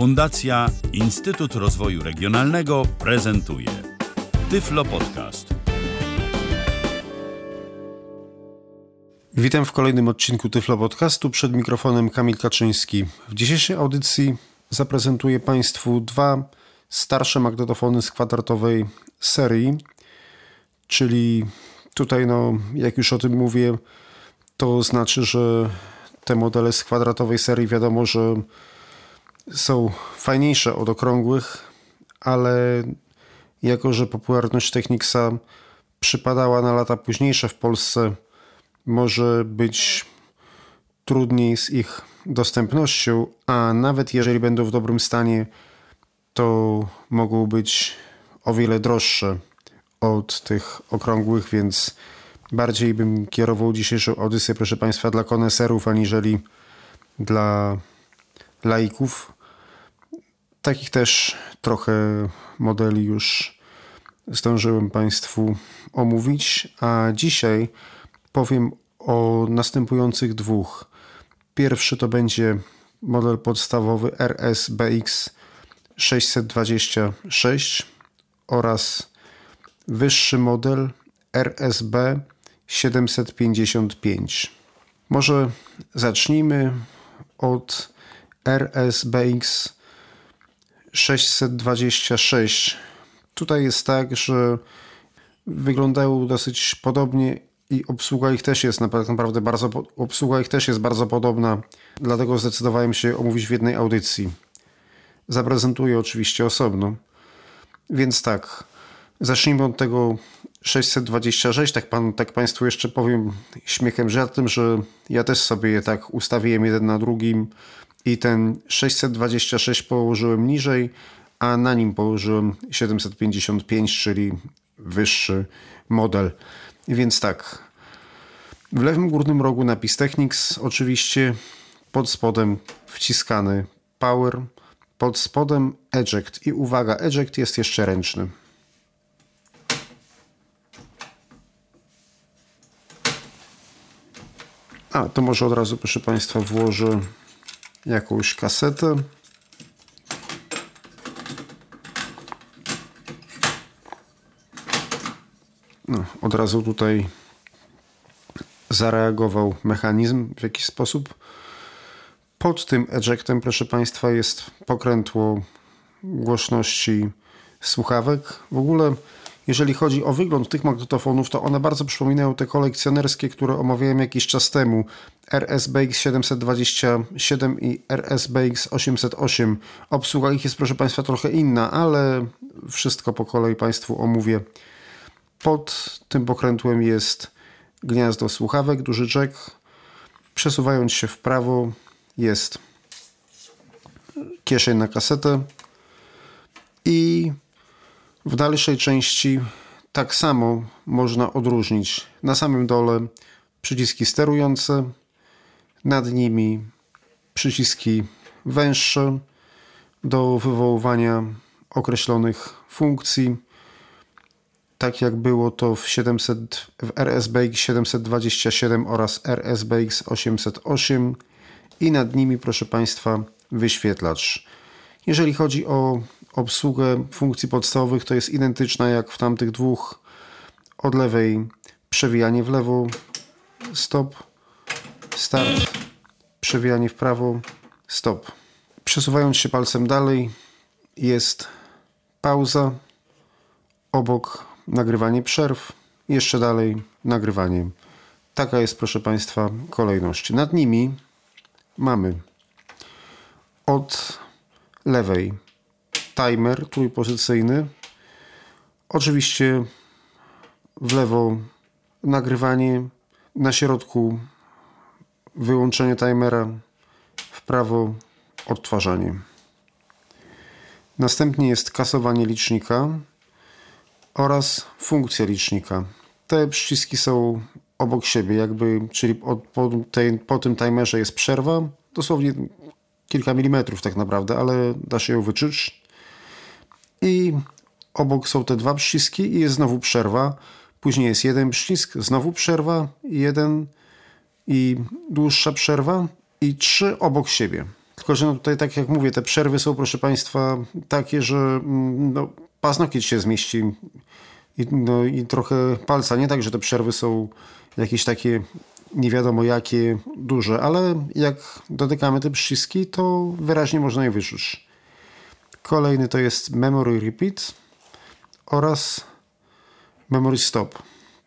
Fundacja Instytut Rozwoju Regionalnego prezentuje Tyflo Podcast. Witam w kolejnym odcinku Tyflo Podcastu. Przed mikrofonem Kamil Kaczyński. W dzisiejszej audycji zaprezentuję Państwu dwa starsze magnetofony z kwadratowej serii, czyli tutaj, no, jak już o tym mówię, to znaczy, że te modele z kwadratowej serii wiadomo, że są fajniejsze od okrągłych, ale jako, że popularność Technicsa przypadała na lata późniejsze w Polsce, może być trudniej z ich dostępnością, a nawet jeżeli będą w dobrym stanie, to mogą być o wiele droższe od tych okrągłych, więc bardziej bym kierował dzisiejszą audycję, proszę Państwa, dla koneserów, aniżeli dla laików. Takich też trochę modeli już zdążyłem Państwu omówić, a dzisiaj powiem o następujących dwóch. Pierwszy to będzie model podstawowy RSBX 626 oraz wyższy model RSB 755. Może zacznijmy od RSBX 626. Tutaj jest tak, że wyglądają dosyć podobnie i obsługa ich też jest naprawdę bardzo, obsługa ich też jest bardzo podobna, dlatego zdecydowałem się omówić w jednej audycji. Zaprezentuję oczywiście osobno. Więc tak, zacznijmy od tego 626, tak, pan, tak Państwu jeszcze powiem śmiechem żartem, że ja też sobie je tak ustawiłem jeden na drugim i ten 626 położyłem niżej, a na nim położyłem 755, czyli wyższy model. Więc tak, w lewym górnym rogu napis Technics, oczywiście pod spodem wciskany Power, pod spodem Eject i uwaga, Eject jest jeszcze ręczny. A, to może od razu, proszę Państwa, włożę jakąś kasetę. No, od razu tutaj zareagował mechanizm w jakiś sposób. Pod tym ejectem, proszę Państwa, jest pokrętło głośności słuchawek. W ogóle, jeżeli chodzi o wygląd tych magnetofonów, to one bardzo przypominają te kolekcjonerskie, które omawiałem jakiś czas temu. RSBX 727 i RSBX 808. Obsługa ich jest, proszę Państwa, trochę inna, ale wszystko po kolei Państwu omówię. Pod tym pokrętłem jest gniazdo słuchawek, duży jack. Przesuwając się w prawo jest kieszeń na kasetę i w dalszej części tak samo można odróżnić na samym dole przyciski sterujące, nad nimi przyciski węższe do wywoływania określonych funkcji tak jak było to w, 700, w RSBX 727 oraz RSBX 808 i nad nimi, proszę Państwa, wyświetlacz. Jeżeli chodzi o obsługę funkcji podstawowych, to jest identyczna jak w tamtych dwóch. Od lewej przewijanie w lewo, stop, start, przewijanie w prawo, stop. Przesuwając się palcem dalej, jest pauza. Obok nagrywanie przerw, jeszcze dalej nagrywanie. Taka jest, proszę Państwa, kolejność. Nad nimi mamy od lewej timer trójpozycyjny. Oczywiście w lewo nagrywanie, na środku wyłączenie timera, w prawo odtwarzanie. Następnie jest kasowanie licznika oraz funkcja licznika. Te przyciski są obok siebie, jakby, czyli od, po, tej, po tym timerze jest przerwa, dosłownie kilka milimetrów tak naprawdę, ale da się ją wyczuć. I obok są te dwa przyciski i jest znowu przerwa. Później jest jeden przycisk, znowu przerwa, jeden i dłuższa przerwa i trzy obok siebie. Tylko, że no tutaj, tak jak mówię, te przerwy są, proszę Państwa, takie, że mm, no, paznokieć się zmieści i, no, i trochę palca. Nie tak, że te przerwy są jakieś takie nie wiadomo jakie duże, ale jak dotykamy te przyciski, to wyraźnie można je wyczuć. Kolejny to jest Memory Repeat oraz Memory Stop.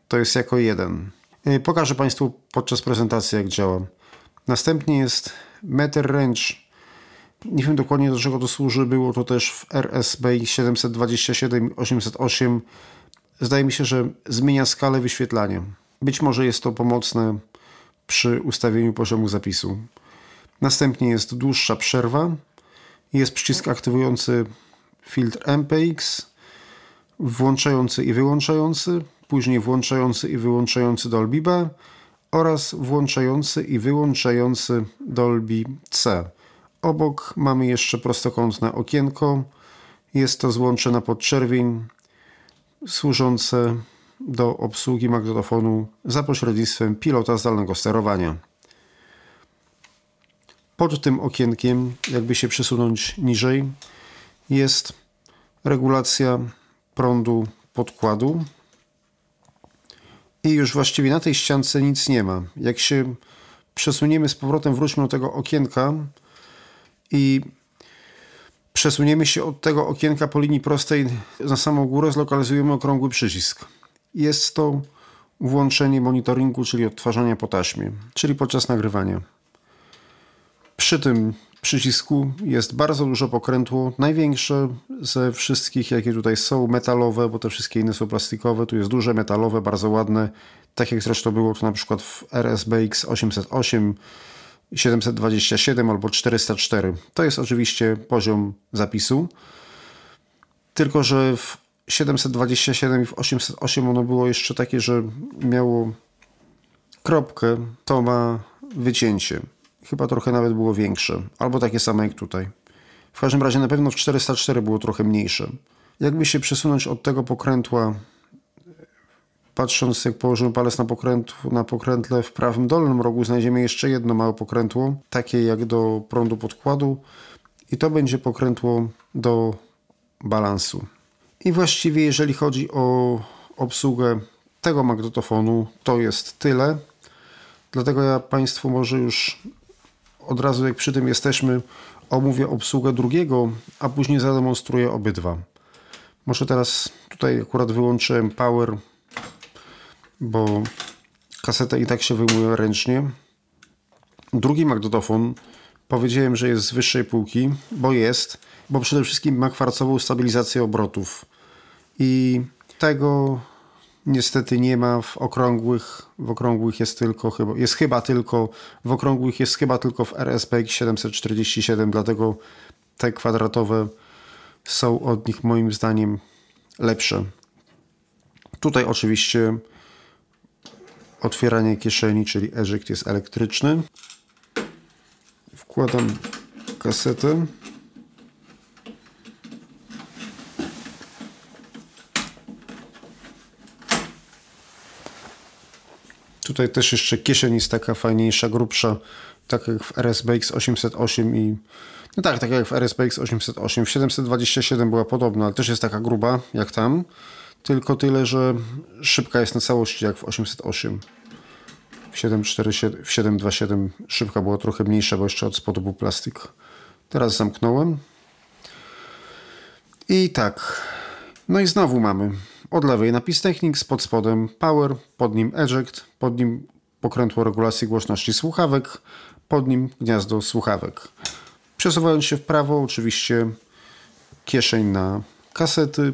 To jest jako jeden. Y, pokażę Państwu podczas prezentacji, jak działa. Następnie jest Meter Range. Nie wiem dokładnie do czego to służy. Było to też w RSB 727-808. Zdaje mi się, że zmienia skalę wyświetlania. Być może jest to pomocne przy ustawieniu poziomu zapisu. Następnie jest dłuższa przerwa. Jest przycisk aktywujący filtr MPX, włączający i wyłączający, później włączający i wyłączający Dolby B oraz włączający i wyłączający Dolby C. Obok mamy jeszcze prostokątne okienko. Jest to złącze na podczerwień służące do obsługi magnetofonu za pośrednictwem pilota zdalnego sterowania. Pod tym okienkiem, jakby się przesunąć niżej, jest regulacja prądu podkładu. I już właściwie na tej ściance nic nie ma. Jak się przesuniemy z powrotem, wróćmy do tego okienka i przesuniemy się od tego okienka po linii prostej na samą górę, zlokalizujemy okrągły przycisk. Jest to włączenie monitoringu, czyli odtwarzania po taśmie, czyli podczas nagrywania. Przy tym przycisku jest bardzo dużo pokrętło, największe ze wszystkich, jakie tutaj są, metalowe, bo te wszystkie inne są plastikowe. Tu jest duże metalowe, bardzo ładne, tak jak zresztą było to na przykład w RSBX 808, 727 albo 404. To jest oczywiście poziom zapisu. Tylko, że w 727 i w 808 ono było jeszcze takie, że miało kropkę, to ma wycięcie. Chyba trochę nawet było większe, albo takie same jak tutaj. W każdym razie na pewno w 404 było trochę mniejsze. Jakby się przesunąć od tego pokrętła, patrząc jak położymy palec na, pokrętło, na pokrętle w prawym dolnym rogu, znajdziemy jeszcze jedno małe pokrętło, takie jak do prądu podkładu i to będzie pokrętło do balansu. I właściwie jeżeli chodzi o obsługę tego magnetofonu, to jest tyle. Dlatego ja Państwu może już od razu jak przy tym jesteśmy, omówię obsługę drugiego, a później zademonstruję obydwa. Może teraz tutaj akurat wyłączyłem power, bo kasetę i tak się wyjmuje ręcznie. Drugi magnetofon powiedziałem, że jest z wyższej półki, bo jest, bo przede wszystkim ma kwarcową stabilizację obrotów. I tego niestety nie ma w okrągłych. W okrągłych jest tylko chyba, jest chyba tylko, w okrągłych jest chyba tylko w RSPX 747, dlatego te kwadratowe są od nich moim zdaniem lepsze. Tutaj oczywiście otwieranie kieszeni, czyli eject jest elektryczny. Wkładam kasetę. Tutaj też jeszcze kieszeń jest taka fajniejsza, grubsza, tak jak w RSBX 808 i no tak, tak jak w RSBX 808. W 727 była podobna, ale też jest taka gruba jak tam. Tylko tyle, że szybka jest na całości jak w 808. W 747, w 727 szybka była trochę mniejsza, bo jeszcze od spodu był plastik. Teraz zamknąłem. I tak. No i znowu mamy od lewej napis Technics, pod spodem Power, pod nim Eject, pod nim pokrętło regulacji głośności słuchawek, pod nim gniazdo słuchawek. Przesuwając się w prawo, oczywiście kieszeń na kasety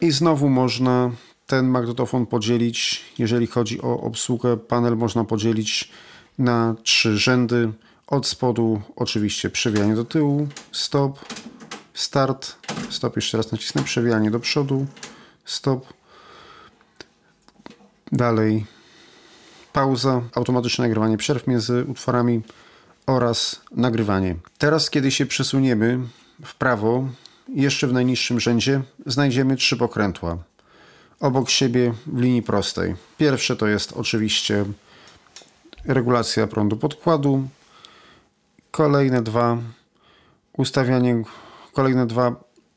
i znowu można ten magnetofon podzielić, jeżeli chodzi o obsługę, panel można podzielić na trzy rzędy. Od spodu oczywiście przewijanie do tyłu, stop, start, stop, jeszcze raz nacisnę, przewijanie do przodu, stop, dalej pauza, automatyczne nagrywanie przerw między utworami oraz nagrywanie. Teraz, kiedy się przesuniemy w prawo, jeszcze w najniższym rzędzie znajdziemy trzy pokrętła obok siebie w linii prostej. Pierwsze to jest oczywiście regulacja prądu podkładu. Kolejne dwa ustawianie, kolejne dwa,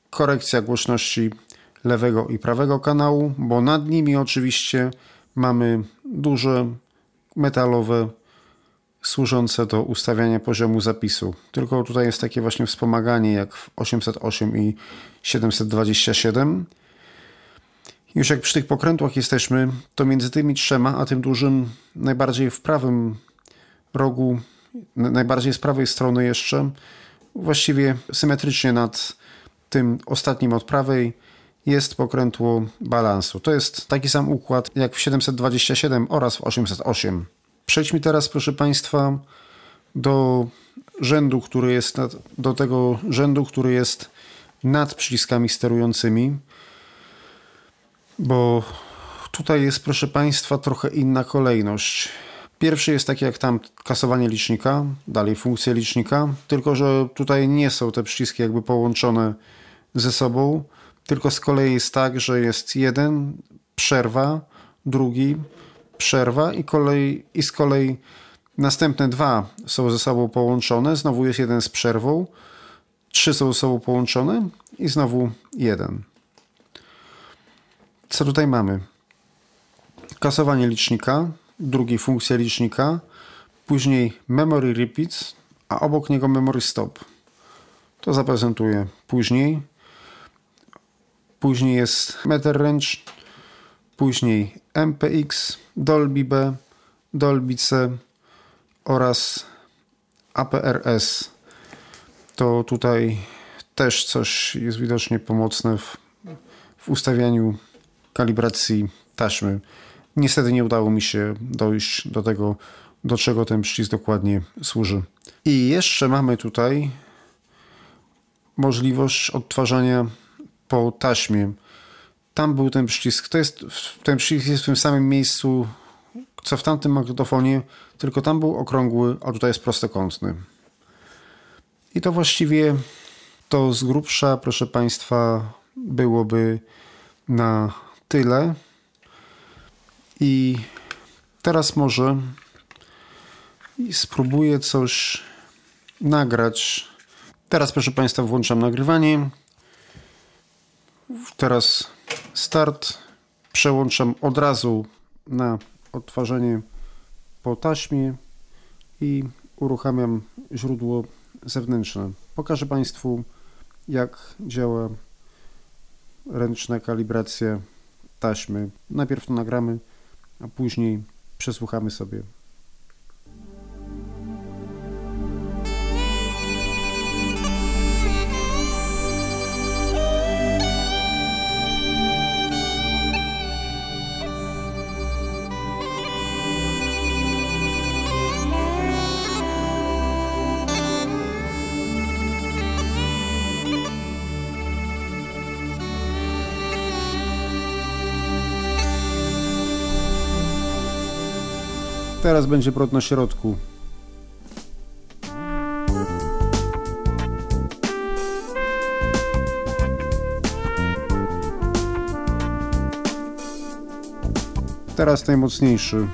korekcja głośności lewego i prawego kanału, bo nad nimi oczywiście mamy duże metalowe służące do ustawiania poziomu zapisu. Tylko tutaj jest takie właśnie wspomaganie jak w 808 i 727. Już jak przy tych pokrętłach jesteśmy, to między tymi trzema, a tym dużym, najbardziej w prawym rogu, najbardziej z prawej strony jeszcze, właściwie symetrycznie nad tym ostatnim od prawej, jest pokrętło balansu. To jest taki sam układ jak w 727 oraz w 808. Przejdźmy teraz, proszę Państwa, do rzędu, który jest nad, do tego rzędu, który jest nad przyciskami sterującymi, bo tutaj jest, proszę Państwa, trochę inna kolejność. Pierwszy jest taki jak tam kasowanie licznika, dalej funkcje licznika, tylko że tutaj nie są te przyciski jakby połączone ze sobą, tylko z kolei jest tak, że jest jeden, przerwa, drugi, przerwa i, kolej, i z kolei następne dwa są ze sobą połączone, znowu jest jeden z przerwą, trzy są ze sobą połączone i znowu jeden. Co tutaj mamy? Kasowanie licznika, drugi funkcja licznika, później memory repeat, a obok niego memory stop. To zaprezentuję później. Później jest meter range, później MPX, Dolby B, Dolby C oraz APRS. To tutaj też coś jest widocznie pomocne w, w ustawianiu kalibracji taśmy. Niestety nie udało mi się dojść do tego, do czego ten przycisk dokładnie służy. I jeszcze mamy tutaj możliwość odtwarzania po taśmie. Tam był ten przycisk. To jest, ten przycisk jest w tym samym miejscu, co w tamtym magnetofonie, tylko tam był okrągły, a tutaj jest prostokątny. I to właściwie to z grubsza, proszę Państwa, byłoby na tyle. I teraz może spróbuję coś nagrać. Teraz, proszę Państwa, włączam nagrywanie. Teraz start. Przełączam od razu na odtwarzanie po taśmie i uruchamiam źródło zewnętrzne. Pokażę Państwu, jak działa ręczna kalibracja taśmy. Najpierw to nagramy, a później przesłuchamy sobie. Teraz będzie prąd na środku. Teraz najmocniejszy.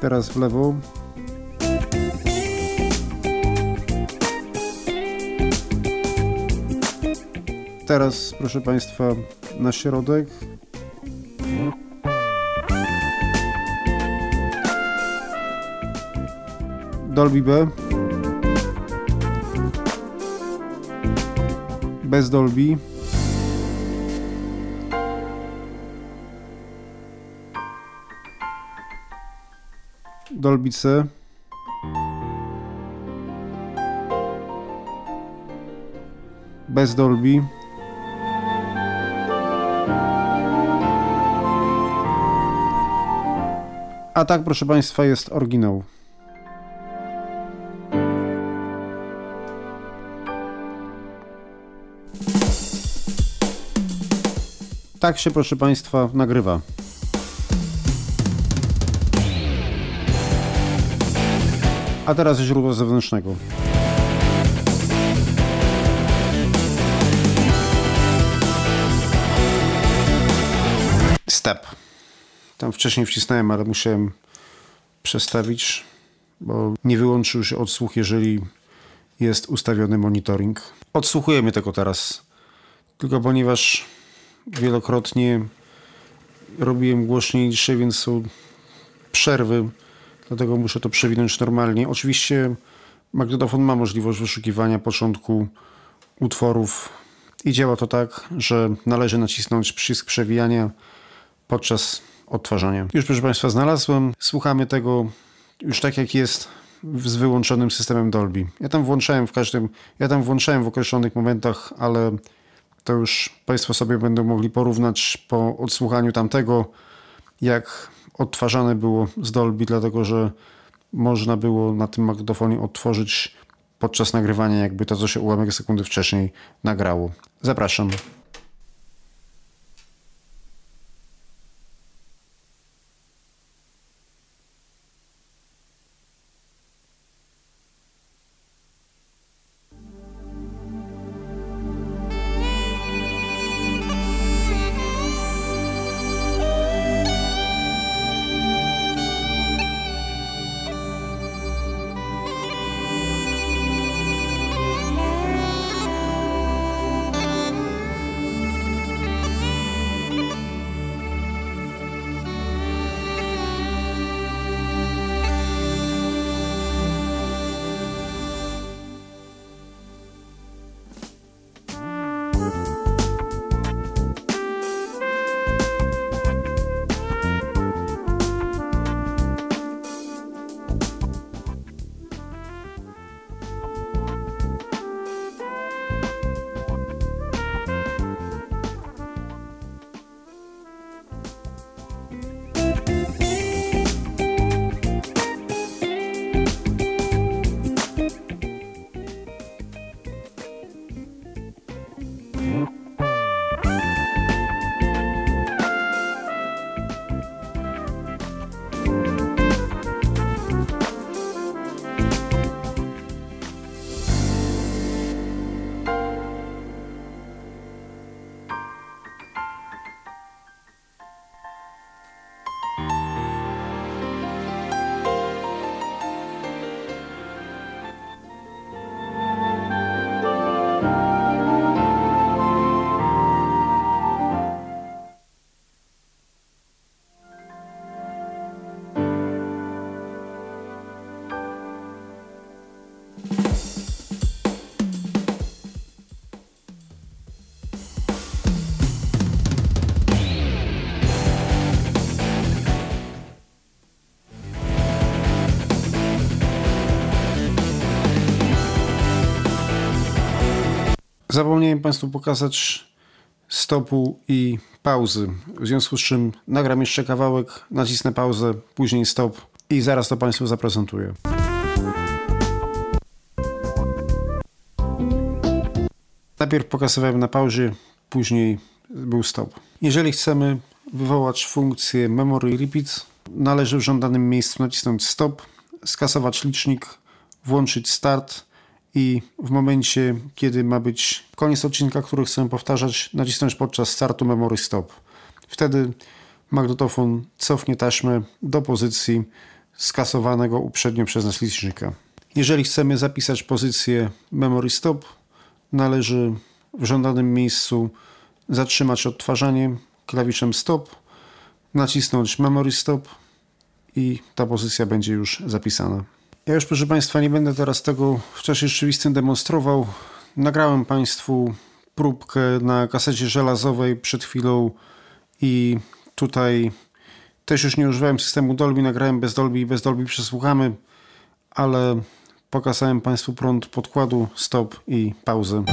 Teraz w lewo. Teraz, proszę Państwa, na środek. Dolby B. Bez Dolby. Dolby C. Bez Dolby. A tak, proszę Państwa, jest oryginał. Tak się, proszę Państwa, nagrywa. A teraz źródło zewnętrznego. Wcześniej wcisnąłem, ale musiałem przestawić, bo nie wyłączył się odsłuch, jeżeli jest ustawiony monitoring. Odsłuchujemy tego teraz. Tylko ponieważ wielokrotnie robiłem głośniejsze, więc są przerwy, dlatego muszę to przewinąć normalnie. Oczywiście magnetofon ma możliwość wyszukiwania początku utworów i działa to tak, że należy nacisnąć przycisk przewijania podczas odtwarzania. Już proszę Państwa znalazłem. Słuchamy tego już tak jak jest z wyłączonym systemem Dolby. Ja tam włączałem w każdym, ja tam włączałem w określonych momentach, ale to już Państwo sobie będą mogli porównać po odsłuchaniu tamtego, jak odtwarzane było z Dolby, dlatego że można było na tym magnetofonie odtworzyć podczas nagrywania jakby to, co się ułamek sekundy wcześniej nagrało. Zapraszam. Zapomniałem Państwu pokazać stopu i pauzy. W związku z czym nagram jeszcze kawałek, nacisnę pauzę, później stop i zaraz to Państwu zaprezentuję. Najpierw pokazywałem na pauzie, później był stop. Jeżeli chcemy wywołać funkcję Memory Repeat, należy w żądanym miejscu nacisnąć stop, skasować licznik, włączyć start i w momencie, kiedy ma być koniec odcinka, który chcę powtarzać, nacisnąć podczas startu Memory Stop. Wtedy magnetofon cofnie taśmę do pozycji skasowanego uprzednio przez nas licznika. Jeżeli chcemy zapisać pozycję Memory Stop, należy w żądanym miejscu zatrzymać odtwarzanie klawiszem Stop, nacisnąć Memory Stop i ta pozycja będzie już zapisana. Ja już, proszę Państwa, nie będę teraz tego w czasie rzeczywistym demonstrował. Nagrałem Państwu próbkę na kasecie żelazowej przed chwilą i tutaj też już nie używałem systemu Dolby, nagrałem bez Dolby i bez Dolby przesłuchamy, ale pokazałem Państwu prąd podkładu, stop i pauzę.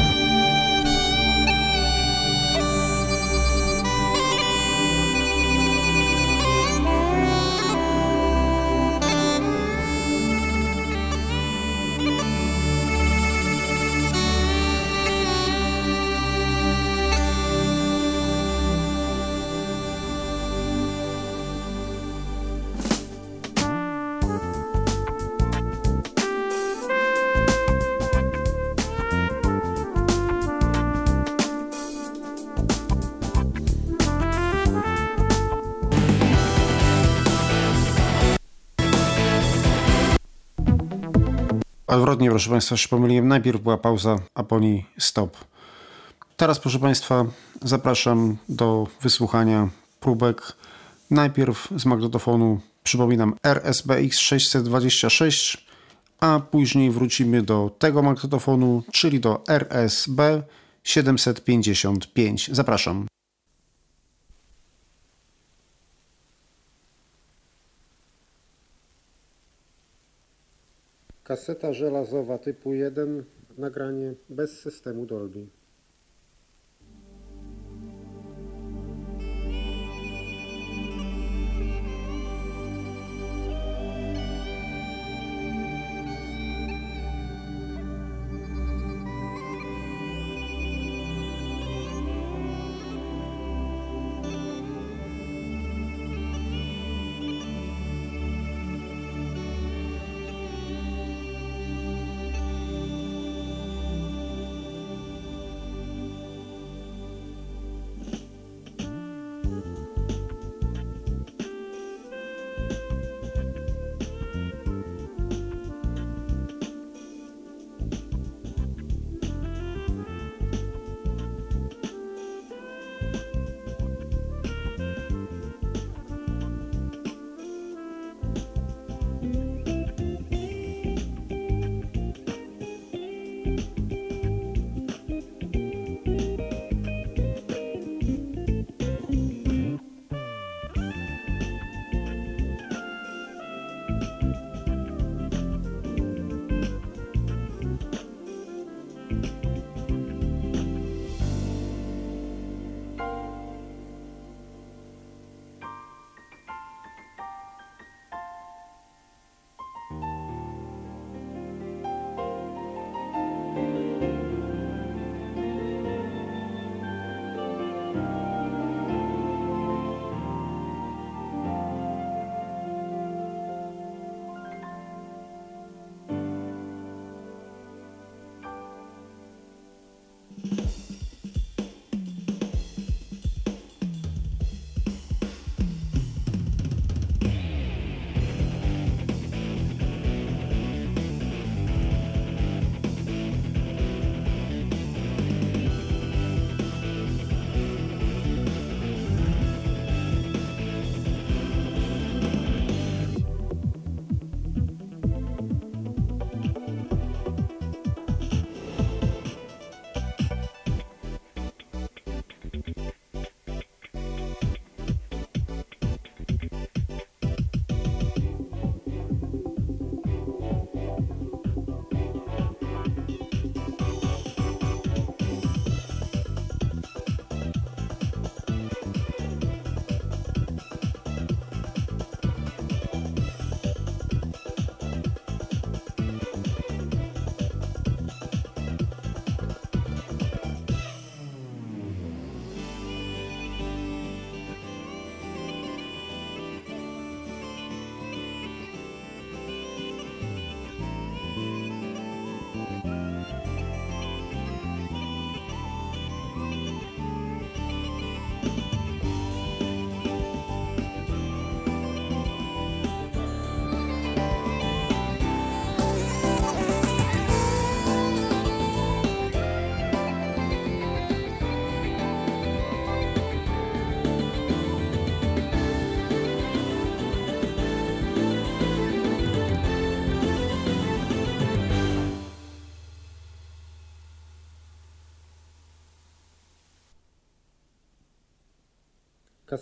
Odwrotnie, proszę Państwa, się pomyliłem. Najpierw była pauza, a po niej stop. Teraz, proszę Państwa, zapraszam do wysłuchania próbek. Najpierw z magnetofonu, przypominam, RSBX 626, a później wrócimy do tego magnetofonu, czyli do RSB 755. Zapraszam. Kaseta żelazowa typu 1, nagranie bez systemu Dolby.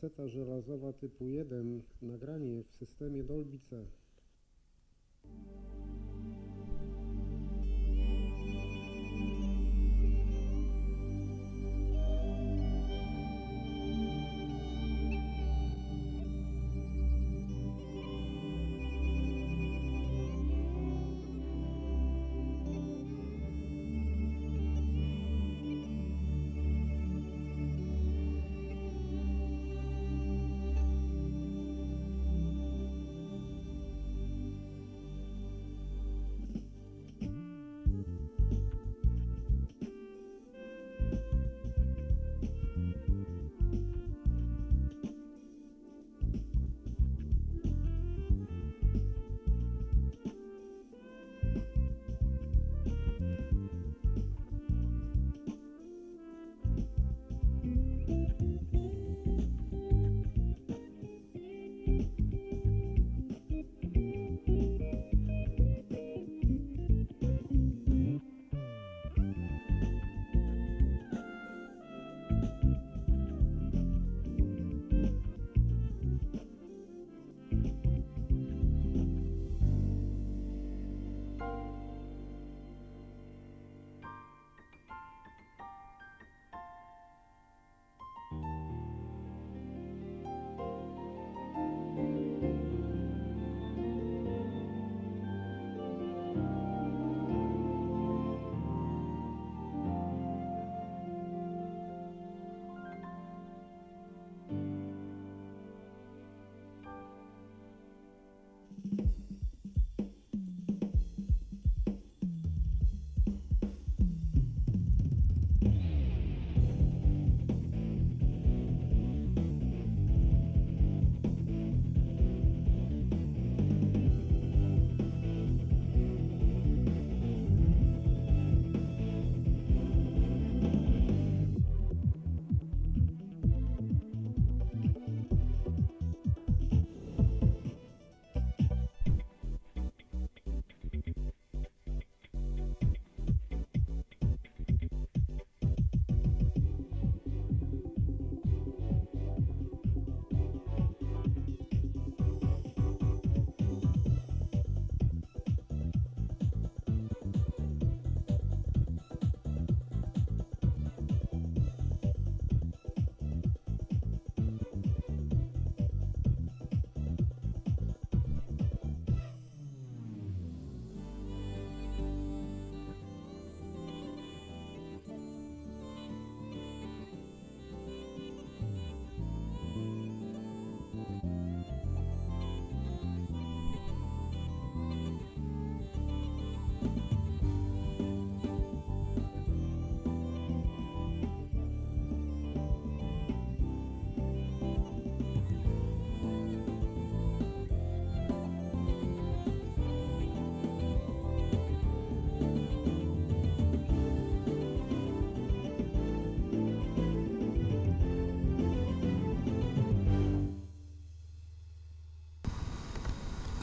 Kaseta żelazowa typu 1. Nagranie w systemie Dolby C.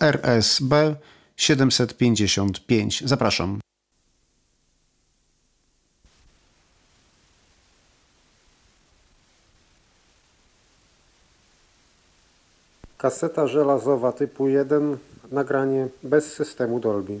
RSB 755. Zapraszam. Kaseta żelazowa typu 1, nagranie bez systemu Dolby.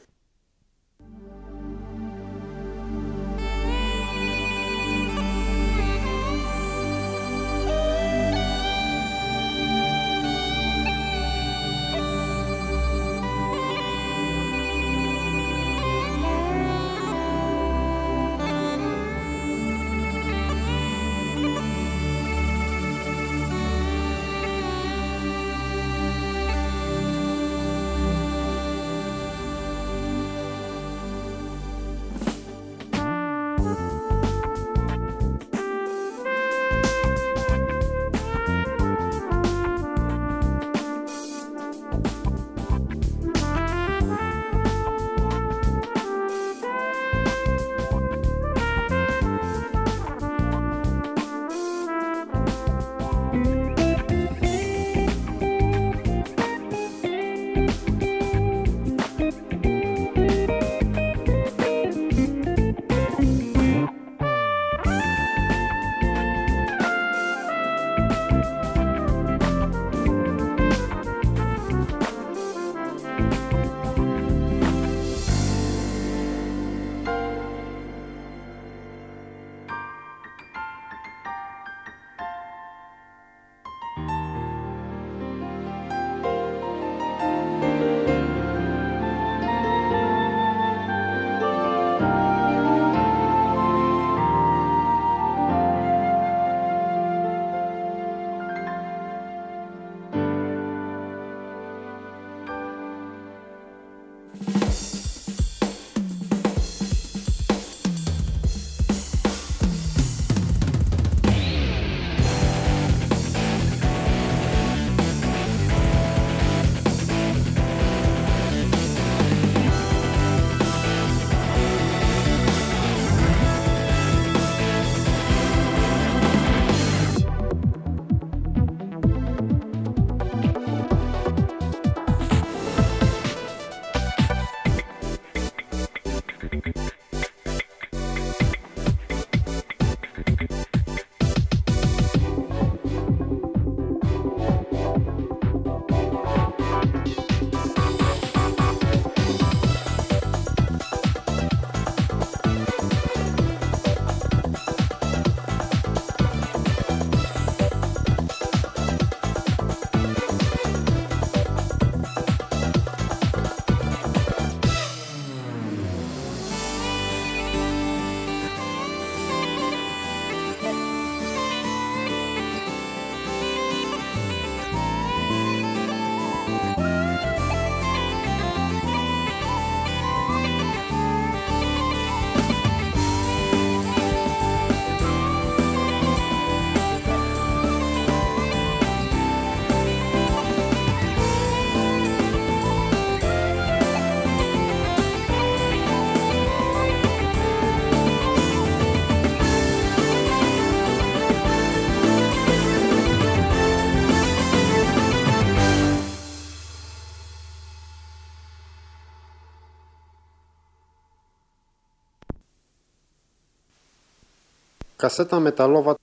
Kaseta metalowa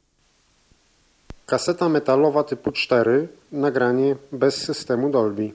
Kaseta metalowa typu 4, nagranie bez systemu Dolby.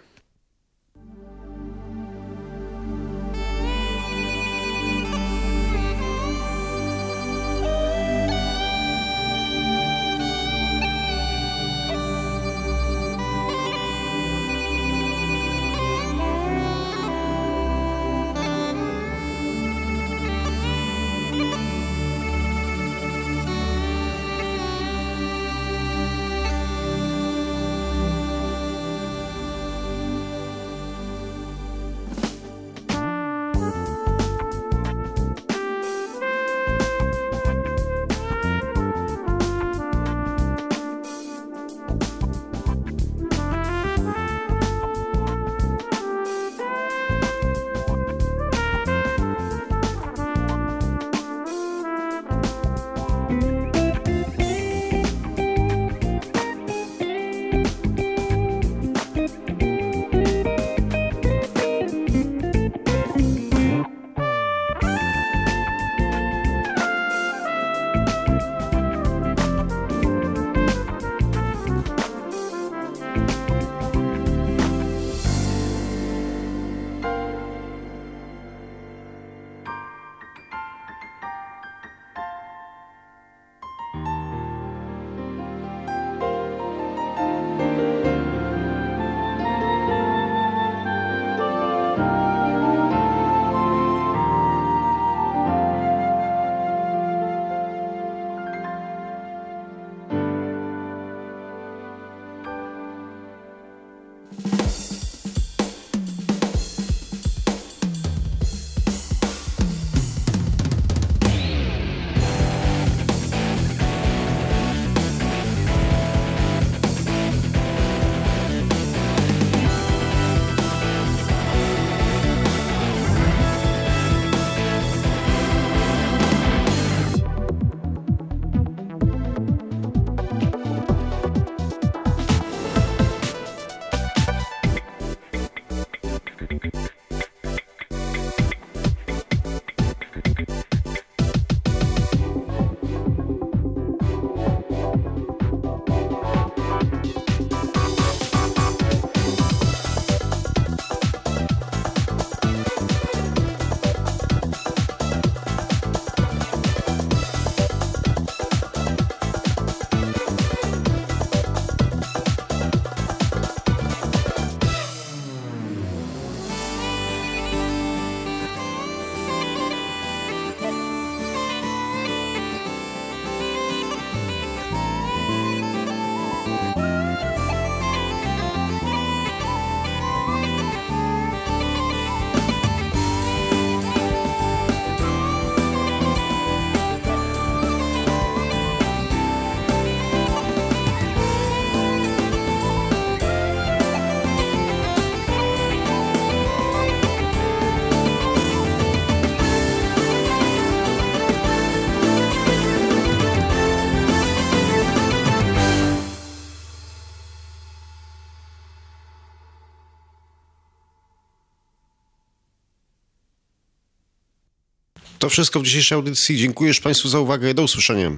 wszystko w dzisiejszej audycji. Dziękuję Państwu za uwagę. Do usłyszenia.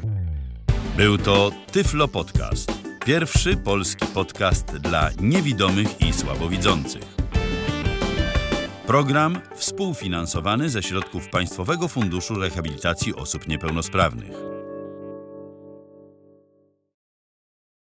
Był to Tyflo Podcast. Pierwszy polski podcast dla niewidomych i słabowidzących. Program współfinansowany ze środków Państwowego Funduszu Rehabilitacji Osób Niepełnosprawnych.